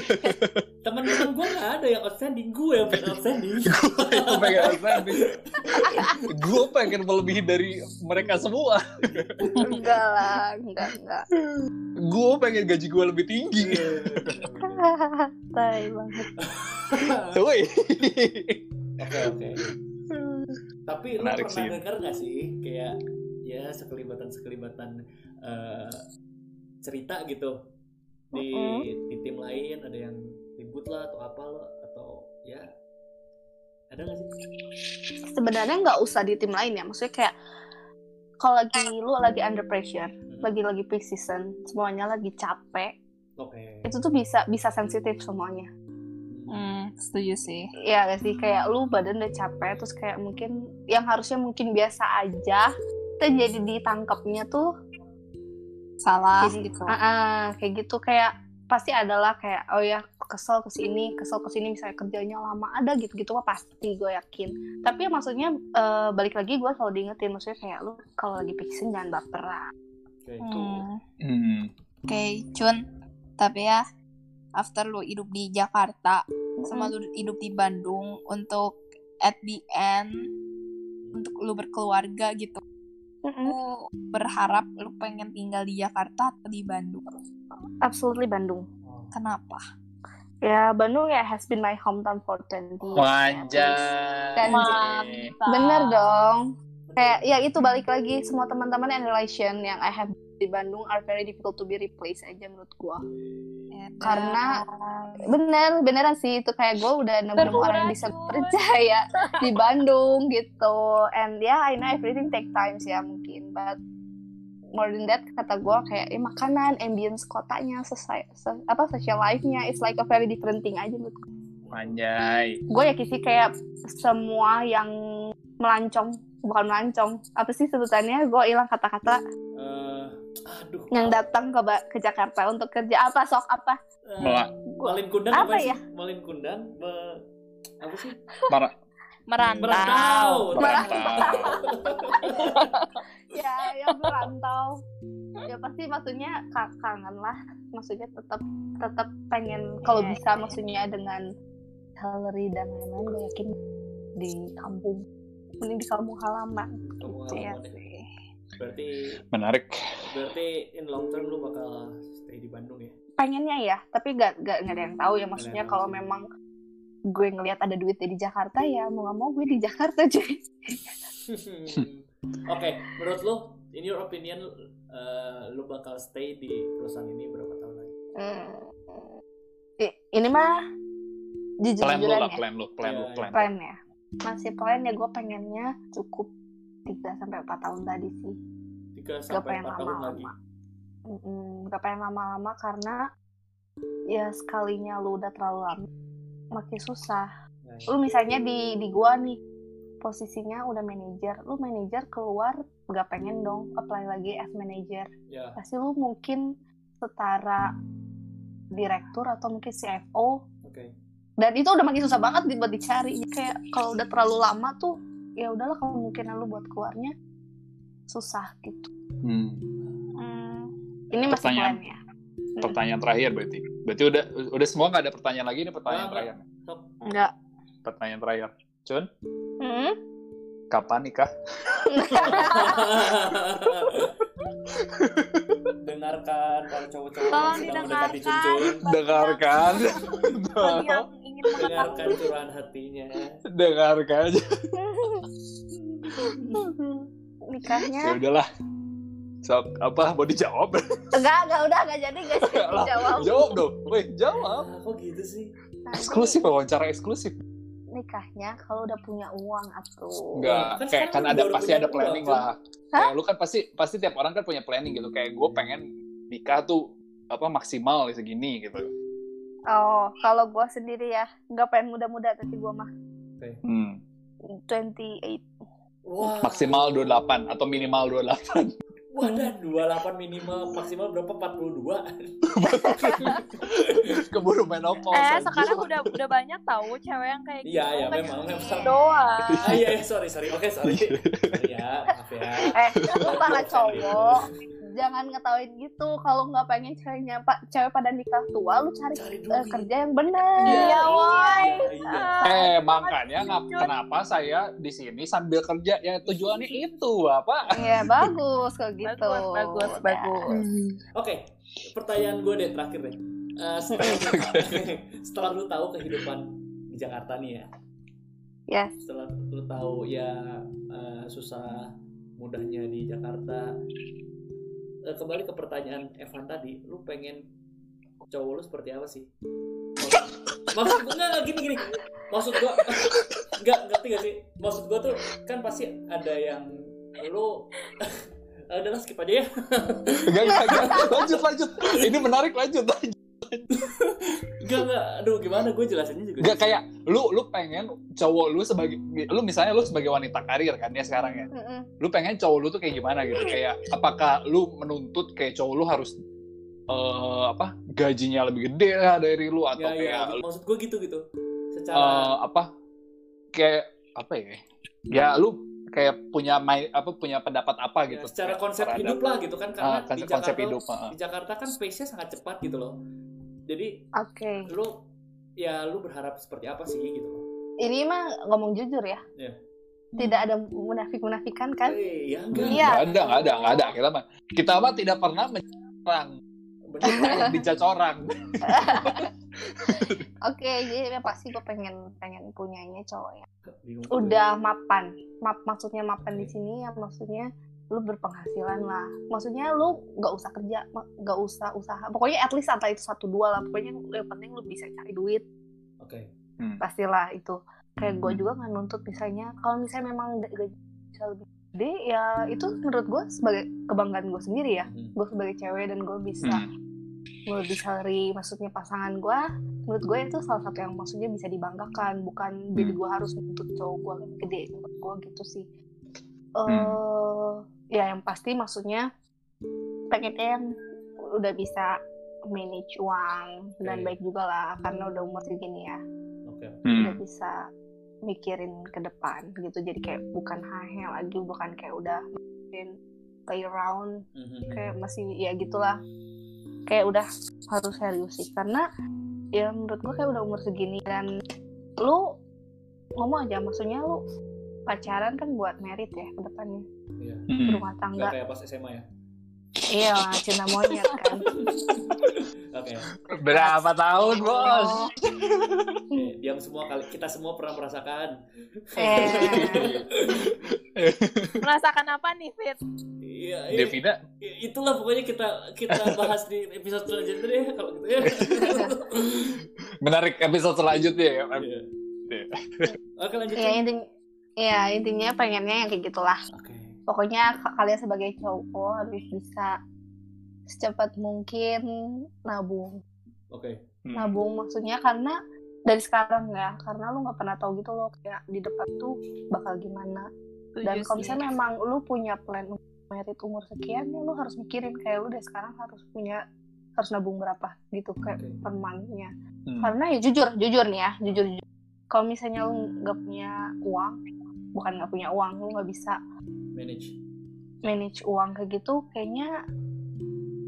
[laughs] teman-teman gue nggak ada yang outstanding gue yang paling outstanding Gue pengen outstanding. [laughs] Gue pengen melebihi dari mereka semua. enggak lah enggak enggak Gue pengen gaji gue lebih tinggi. [laughs] tai banget Woi. oke oke tapi lu Menarik pernah sih. denger gak sih kayak ya sekelibatan sekelibatan eh, cerita gitu di di tim lain ada yang ribut lah atau apa lo atau ya ada gak sih sebenarnya nggak usah di tim lain ya maksudnya kayak kalau lagi lu lagi under pressure Hmm. lagi lagi peak season semuanya lagi capek Oke. itu tuh bisa bisa sensitif semuanya Hmm, setuju sih. ya gak sih kayak lu badan udah capek terus kayak mungkin yang harusnya mungkin biasa aja kita jadi ditangkapnya tuh Salah Jadi, gitu. ah, ah, kayak gitu kayak pasti adalah kayak oh ya kesel ke sini kesel ke sini misalnya kerjanya lama ada gitu gitu mah pasti gue yakin tapi ya maksudnya eh, balik lagi gue selalu diingetin maksudnya kayak lu kalau lagi pixin jangan baperan Oke. Hmm. Hmm. Oke, Cun. Tapi ya, after lu hidup di Jakarta, sama lu hidup di Bandung, untuk at the end, untuk lu berkeluarga gitu, Mm-mm. lu berharap lu pengen tinggal di Jakarta atau di Bandung? absolutely Bandung Oh. Kenapa? ya Bandung ya has been my hometown for 20 years Mantap. bener dong kayak ya itu balik lagi semua teman-teman and relation yang I have di Bandung are very difficult to be replaced aja menurut gua. Karena- bener beneran sih. Itu kayak gue udah nemu orang yang bisa percaya [laughs] di Bandung gitu. And yeah I know everything take time sih ya mungkin. But more than that kata gue kayak eh, makanan ambience kotanya selesai se- apa social life-nya it's like a very different thing aja menurut gue Wanjay. gue yakin sih kayak semua yang melancong bukan melancong apa sih sebutannya? Gue hilang kata-kata. Eh, aduh. yang datang ke Ba- ke Jakarta untuk kerja apa sok apa Melak. Malin kundang Apa apa, sih? ya? Malin kundang me- apa sih? Mar- merantau. Merantau. [laughs] ya yang merantau ya pasti maksudnya ka- kangen lah maksudnya tetap tetap pengen kalau Iya, bisa iya. maksudnya dengan salary dan lain-lain gue yakin di kampung mending di kampung halaman Iya halaman ya. sih. Berarti Menarik. berarti in long term lu bakal stay di Bandung ya? pengennya ya tapi gak, gak, gak ada yang tahu ya maksudnya kalau memang gue ngelihat ada duitnya di Jakarta ya mau gak mau gue di Jakarta cuy [laughs] Oke, menurut lu, in your opinion, eh, lu bakal stay di perusahaan ini berapa tahun lagi? Hmm. Ini mah jujur Plan lu jujuran lah, ya plan lu, plan lu, Iya, plan. plan ya masih plan ya gue pengennya cukup 3 sampai empat tahun tadi sih. Tiga gak sampai pengen empat tahun lagi. lama-lama Mm-mm, gak pengen lama-lama karena ya sekalinya lu udah terlalu lama makin susah. Nah, lu misalnya di di gua nih posisinya udah manajer lu manajer keluar gak pengen dong apply lagi as manager ya, pasti lu mungkin setara direktur atau mungkin CFO oke. dan itu udah makin susah banget buat dicari. Kayak kalau udah terlalu lama tuh ya udahlah kemungkinan lu buat keluarnya susah gitu Hmm. Hmm, ini masih Pertanyaan. plan ya Pertanyaan terakhir berarti. Berarti udah udah semua nggak ada pertanyaan lagi ini pertanyaan Nggak, terakhir. enggak Pertanyaan terakhir. Cun, hmm? kapan nikah? [laughs] [laughs] Dengarkan para cowok-cowok yang sedang mendekati Cuncun. Dengarkan. bagi yang ingin Dengarkan curahan hatinya. Dengarkan. [laughs] nikahnya Ya udahlah. Sok apa mau dijawab? enggak enggak udah enggak jadi guys Lah, dijawab jawab dong. Woi, jawab. Ah, kok gitu sih? Eksklusif wawancara eksklusif. Nikahnya kalau udah punya uang atuh Enggak, Kan kayak kan sekarang ada pasti ada planning lah. Kayak lu kan pasti pasti tiap orang kan punya planning gitu. Kayak gue pengen nikah tuh apa maksimal segini gitu. oh kalau gua sendiri ya nggak pengen muda-muda tapi gua mah Hmm. 28 Wah. Maksimal 28 atau minimal 28. Wah, dan 28 minimal, maksimal berapa? 42. [laughs] Keburu menopause. eh sekarang udah udah banyak tahu cewek yang kayak gitu Iya, iya, memang, memang. doang Ah iya, iya, sorry, sorry. Oke, sorry. Sorry [laughs] maaf ya. eh lu [laughs] para cowok. Jangan ngetawain gitu. Kalau nggak pengen ceweknya pak cewek pada nikah tua lu cari, Cari eh, kerja yang benar Iya, woy. Iya, iya. Eh, makanya ngap- kenapa saya di sini sambil kerja. Ya tujuannya itu apa? Iya bagus kalau gitu. Bagus bagus bagus. Oke, pertanyaan gue deh terakhir deh. Eh, setelah, [laughs] setelah lu tahu kehidupan di Jakarta nih ya, Yes. setelah lu tahu ya eh, susah mudahnya di Jakarta, eh, kembali ke pertanyaan Evan tadi, lu pengen cowok lu seperti apa sih? Maksud gue enggak, gini gini. Maksud gue enggak [laughs] ngerti gak sih? Maksud gue tuh kan pasti ada yang lu [laughs] adalah skip aja ya. Enggak, enggak, enggak. Lanjut, lanjut. Ini menarik, lanjut. lanjut. [laughs] Enggak enggak, aduh gimana gue jelasinnya juga. Gak kayak lu lu pengen cowok lu sebagai lu misalnya lu sebagai wanita karir kan ya sekarang ya. Lu pengen cowok lu tuh kayak gimana gitu? Kayak apakah lu menuntut kayak cowok lu harus eh, apa gajinya lebih gede lah dari lu atau ya, kayak ya, maksud gue gitu gitu. Secara eh, apa kayak apa ya? Ya lu kayak punya mai, apa punya pendapat apa ya, gitu? secara kayak konsep terhadap- hidup lah gitu kan karena Ah, di konsep, konsep Jakarta hidup. ah. di Jakarta kan pace-nya sangat cepat gitu loh. Jadi Oke. lu ya lu berharap seperti apa sih gitu loh. Ini mah ngomong jujur ya. Iya. Tidak ada munafik-munafikan kan? Eh, ya enggak. Iya. Nggak ada, nggak ada, nggak ada. Kita mah kita mah tidak pernah menyerang, Bener. dijudge orang. [laughs] Oke, jadi ya pasti gue pengen pengen punyanya cowok ya. Bingung. Udah mapan. Map maksudnya mapan di sini ya maksudnya lu berpenghasilan lah. Maksudnya lu nggak usah kerja, nggak usah usaha. Pokoknya at least antara itu satu dua lah. Pokoknya yang penting lu bisa cari duit. Oke. Pastilah itu. Kayak gue juga nggak nuntut misalnya. Kalau misalnya memang ga- gaji bisa lebih gede ya itu menurut gue sebagai kebanggaan gue sendiri ya. Hmm. Gue sebagai cewek dan gue bisa Hmm. lebih salary maksudnya pasangan gue menurut gue itu salah satu yang maksudnya bisa dibanggakan bukan jadi gue harus menuntut cowok gue lebih gede menurut gue gitu sih eh ya yang pasti maksudnya pengennya yang udah bisa manage uang dan Oke. baik juga lah karena udah umur segini ya Oke. Hmm. udah bisa mikirin ke depan gitu jadi kayak bukan hahe lagi bukan kayak udah mikirin play around Mhm. kayak masih ya gitulah kayak udah harus serius sih karena ya menurut gue kayak udah umur segini dan lu ngomong aja maksudnya lu pacaran kan buat merit ya ke depannya Iya. Hmm. rumah Enggak tangga kayak pas SMA ya. iya lah cinta monyet kan Oke. Berapa tahun, bos? Eh, diam semua kali kita semua pernah merasakan. eh [laughs] Merasakan apa nih, Fit? Iya, iya. Devina, itulah pokoknya kita kita bahas di episode selanjutnya deh kalau gitu ya. menarik episode selanjutnya ya. Iya. Oke lanjut. ya intinya ya intinya pengennya yang kayak gitulah Oke. pokoknya ka- kalian sebagai cowok harus bisa secepat mungkin nabung Oke. Hmm. nabung maksudnya karena dari sekarang ya karena lu nggak pernah tahu gitu loh kayak di depan tuh bakal gimana dan kalau misalnya memang lu punya plan untuk merit umur sekian ya lu harus mikirin kayak lu dari sekarang harus punya harus nabung berapa gitu kayak Oke. per month-nya Hmm. karena ya jujur jujur nih ya jujur jujur kalau misalnya lu nggak punya uang bukan nggak punya uang lu nggak bisa Manage. manage uang kayak gitu kayaknya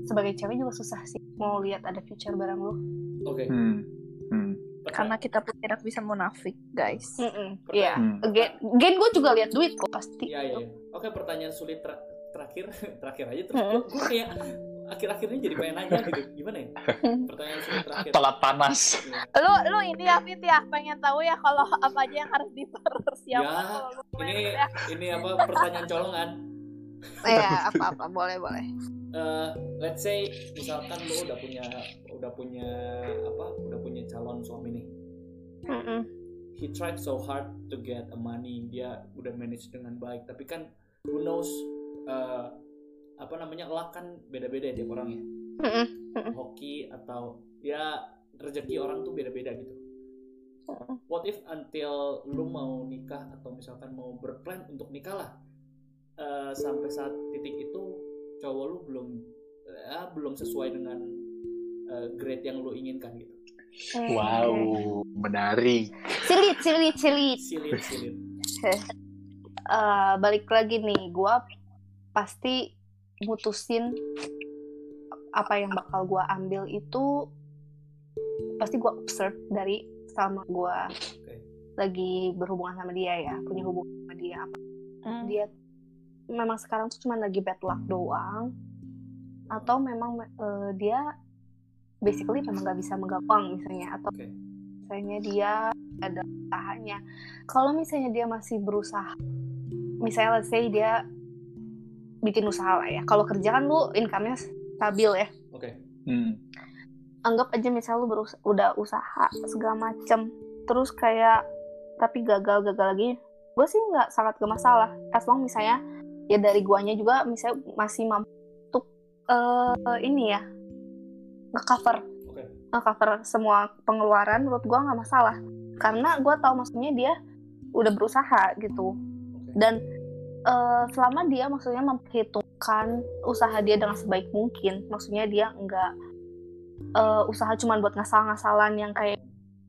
sebagai cewek juga susah sih mau lihat ada future bareng lu Oke. Hmm. Hmm. Karena kita pun tidak bisa munafik, guys. Mm-mm. Iya. Hmm. Again, again gue juga lihat duit kok pasti. Iya iya. iya. Oke pertanyaan sulit ter- terakhir [laughs] terakhir aja terus gue, gue kayak akhir-akhirnya jadi pengen nanya gitu gimana ya pertanyaan terakhir. Telat panas. Lu lu ini ya, Fit ya, pengen tahu ya kalau apa aja yang harus dipersiapkan Ya, Ini ya. ini apa pertanyaan colongan. Iya, apa-apa, boleh boleh. Eh, let's say misalkan lo udah punya udah punya apa udah punya calon suami nih Mm-mm. he tried so hard to get a money dia udah manage dengan baik tapi kan who knows eh, apa namanya luck kan beda-beda ya tiap orang ya. Hoki atau ya rezeki orang tuh beda-beda gitu. What if until lu mau nikah atau misalkan mau berplan untuk nikah lah eh, sampai saat titik itu cowok lu belum ya, belum sesuai dengan eh, grade yang lu inginkan gitu. Wow, menarik. Silit, silit, silit. silit silit. Eh, balik lagi nih, gue pasti mutusin apa yang bakal gue ambil itu pasti gue observe dari sama gue lagi berhubungan sama dia ya punya hubungan sama dia apa Hmm. dia memang sekarang tuh cuma lagi bad luck doang atau memang eh, dia basically memang nggak bisa megang uang misalnya atau Oke. misalnya dia ada usahanya kalau misalnya dia masih berusaha misalnya let's say dia bikin usaha lah ya. Kalau kerja kan lu income-nya stabil ya. Oke. Hmm. anggap aja misalnya lu berus udah usaha segala macem terus kayak tapi gagal gagal lagi gue sih nggak sangat gak masalah as long misalnya ya dari guanya juga misalnya masih mampu untuk eh, ini ya nge-cover. Oke. Oke. cover semua pengeluaran menurut gue nggak masalah. Karena gue tahu maksudnya dia udah berusaha gitu. Oke. dan eh, selama dia maksudnya memperhitungkan usaha dia dengan sebaik mungkin maksudnya dia nggak eh, usaha cuman buat ngasal-ngasalan yang kayak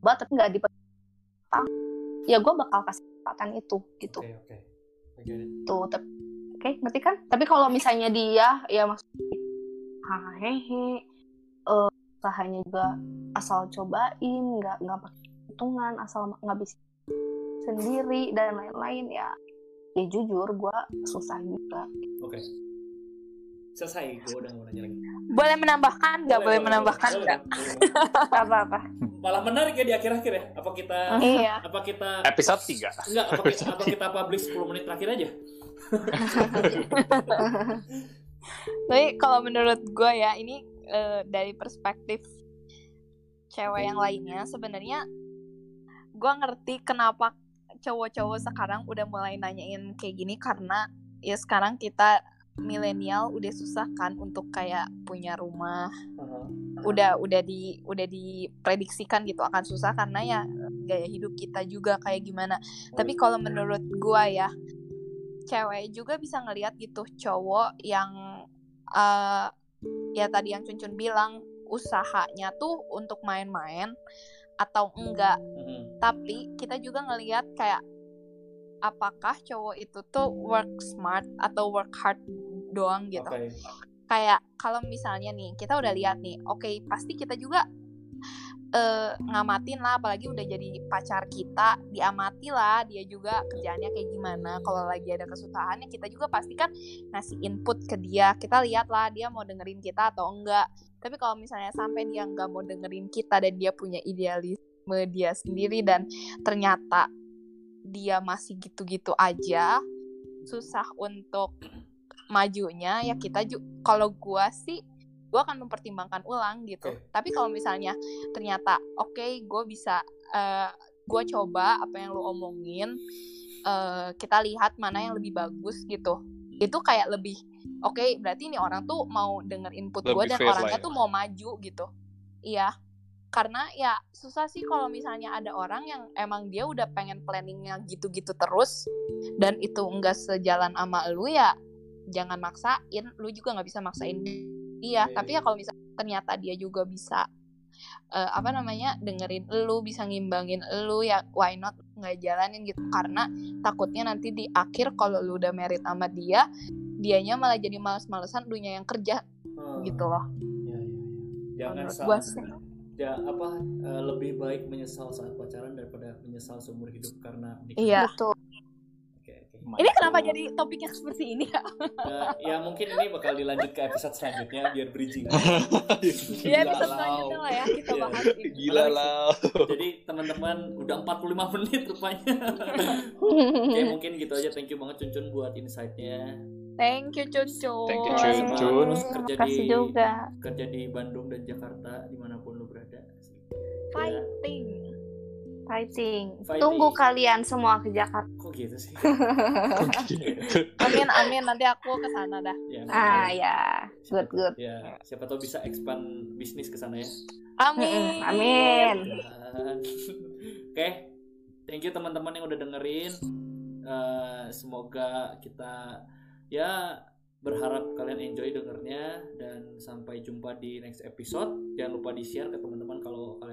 bah tapi nggak diperhitungkan ya gue bakal kasih kesempatan itu gitu Oke, oke. I get it. tuh tep- oke ngerti kan tapi kalau misalnya dia ya maksudnya hahehe eh, usahanya juga asal cobain nggak nggak pakai hitungan asal ngabisin sendiri dan lain-lain ya ya jujur gue susah juga Oke. Selesai, gue udah mau nanya lagi. Boleh menambahkan nggak? Boleh menambahkan boleh, nggak? boleh, boleh. [laughs] apa apa Malah menarik ya di akhir-akhir ya. Apa kita Iya. apa kita Episode 3. enggak apa kita, apa kita publish 10 menit terakhir aja? [laughs] Tapi kalau menurut gue ya ini eh, dari perspektif cewek yang lainnya sebenarnya gue ngerti kenapa cowok-cowok sekarang udah mulai nanyain kayak gini karena ya sekarang kita milenial udah susah kan untuk kayak punya rumah. Aha. udah udah di udah diprediksikan gitu akan susah karena ya gaya hidup kita juga kayak gimana. Tapi kalau menurut gua ya cewek juga bisa ngelihat gitu cowok yang eh ya tadi yang Cuncun bilang usahanya tuh untuk main-main atau enggak Mhm. tapi kita juga ngelihat kayak apakah cowok itu tuh work smart atau work hard doang gitu Oke. kayak kalau misalnya nih kita udah lihat nih oke pasti kita juga eh, ngamatin lah apalagi udah jadi pacar kita diamati lah dia juga kerjaannya kayak gimana. Kalau lagi ada kesusahannya kita juga pasti kan ngasih input ke dia. Kita lihat lah dia mau dengerin kita atau enggak. Tapi kalau misalnya sampai dia nggak mau dengerin kita dan dia punya idealisme dia sendiri dan ternyata dia masih gitu-gitu aja susah untuk majunya ya kita juga kalau gua sih gua akan mempertimbangkan ulang gitu. Oke. tapi kalau misalnya ternyata oke gue bisa eh gue coba apa yang lu omongin eh kita lihat mana yang lebih bagus gitu. Itu kayak lebih oke berarti ini orang tuh mau denger input gue dan orangnya ya. tuh mau maju gitu. Iya. Karena ya susah sih kalau misalnya ada orang yang emang dia udah pengen planningnya gitu-gitu terus dan itu enggak sejalan sama lu ya jangan maksain. Lu juga nggak bisa maksain dia Iya, tapi iya. ya kalau misalnya ternyata dia juga bisa eh, apa namanya dengerin lu bisa ngimbangin lu ya why not nggak jalanin gitu karena takutnya nanti di akhir kalau lu udah merit sama dia dianya malah jadi males-malesan lu yang kerja Ah, gitu loh Iya, iya, iya. Jangan Menurut sa- gua sih. ya apa eh, lebih baik menyesal saat pacaran daripada menyesal seumur hidup karena nikah. Iya. betul Ini kenapa jadi topiknya seperti ini ya Eh, ya mungkin ini bakal dilanjut ke episode selanjutnya biar bridging. [laughs] ya episode Gila, selanjutnya lah ya kita Iya. bahas ini Gila lah. Jadi teman-teman udah 45 menit rupanya. [laughs] Oke mungkin gitu aja. Thank you banget Cuncun buat insight-nya. thank you Cuncun Thank you, Cuncun. uh, kerja Terima kasih di juga kerja di Bandung dan Jakarta di mana pun lu berada. fighting fighting. Fighting. tunggu kalian semua ke Jakarta Kok gitu sih? [laughs] amin amin nanti aku ke sana dah ya, ah ya good good ya siapa tahu bisa expand bisnis ke sana ya. amin amin [laughs] Oke, thank you teman-teman yang udah dengerin. Eh, semoga kita ya berharap kalian enjoy dengernya dan sampai jumpa di next episode. Jangan lupa di share ke teman-teman kalau kalian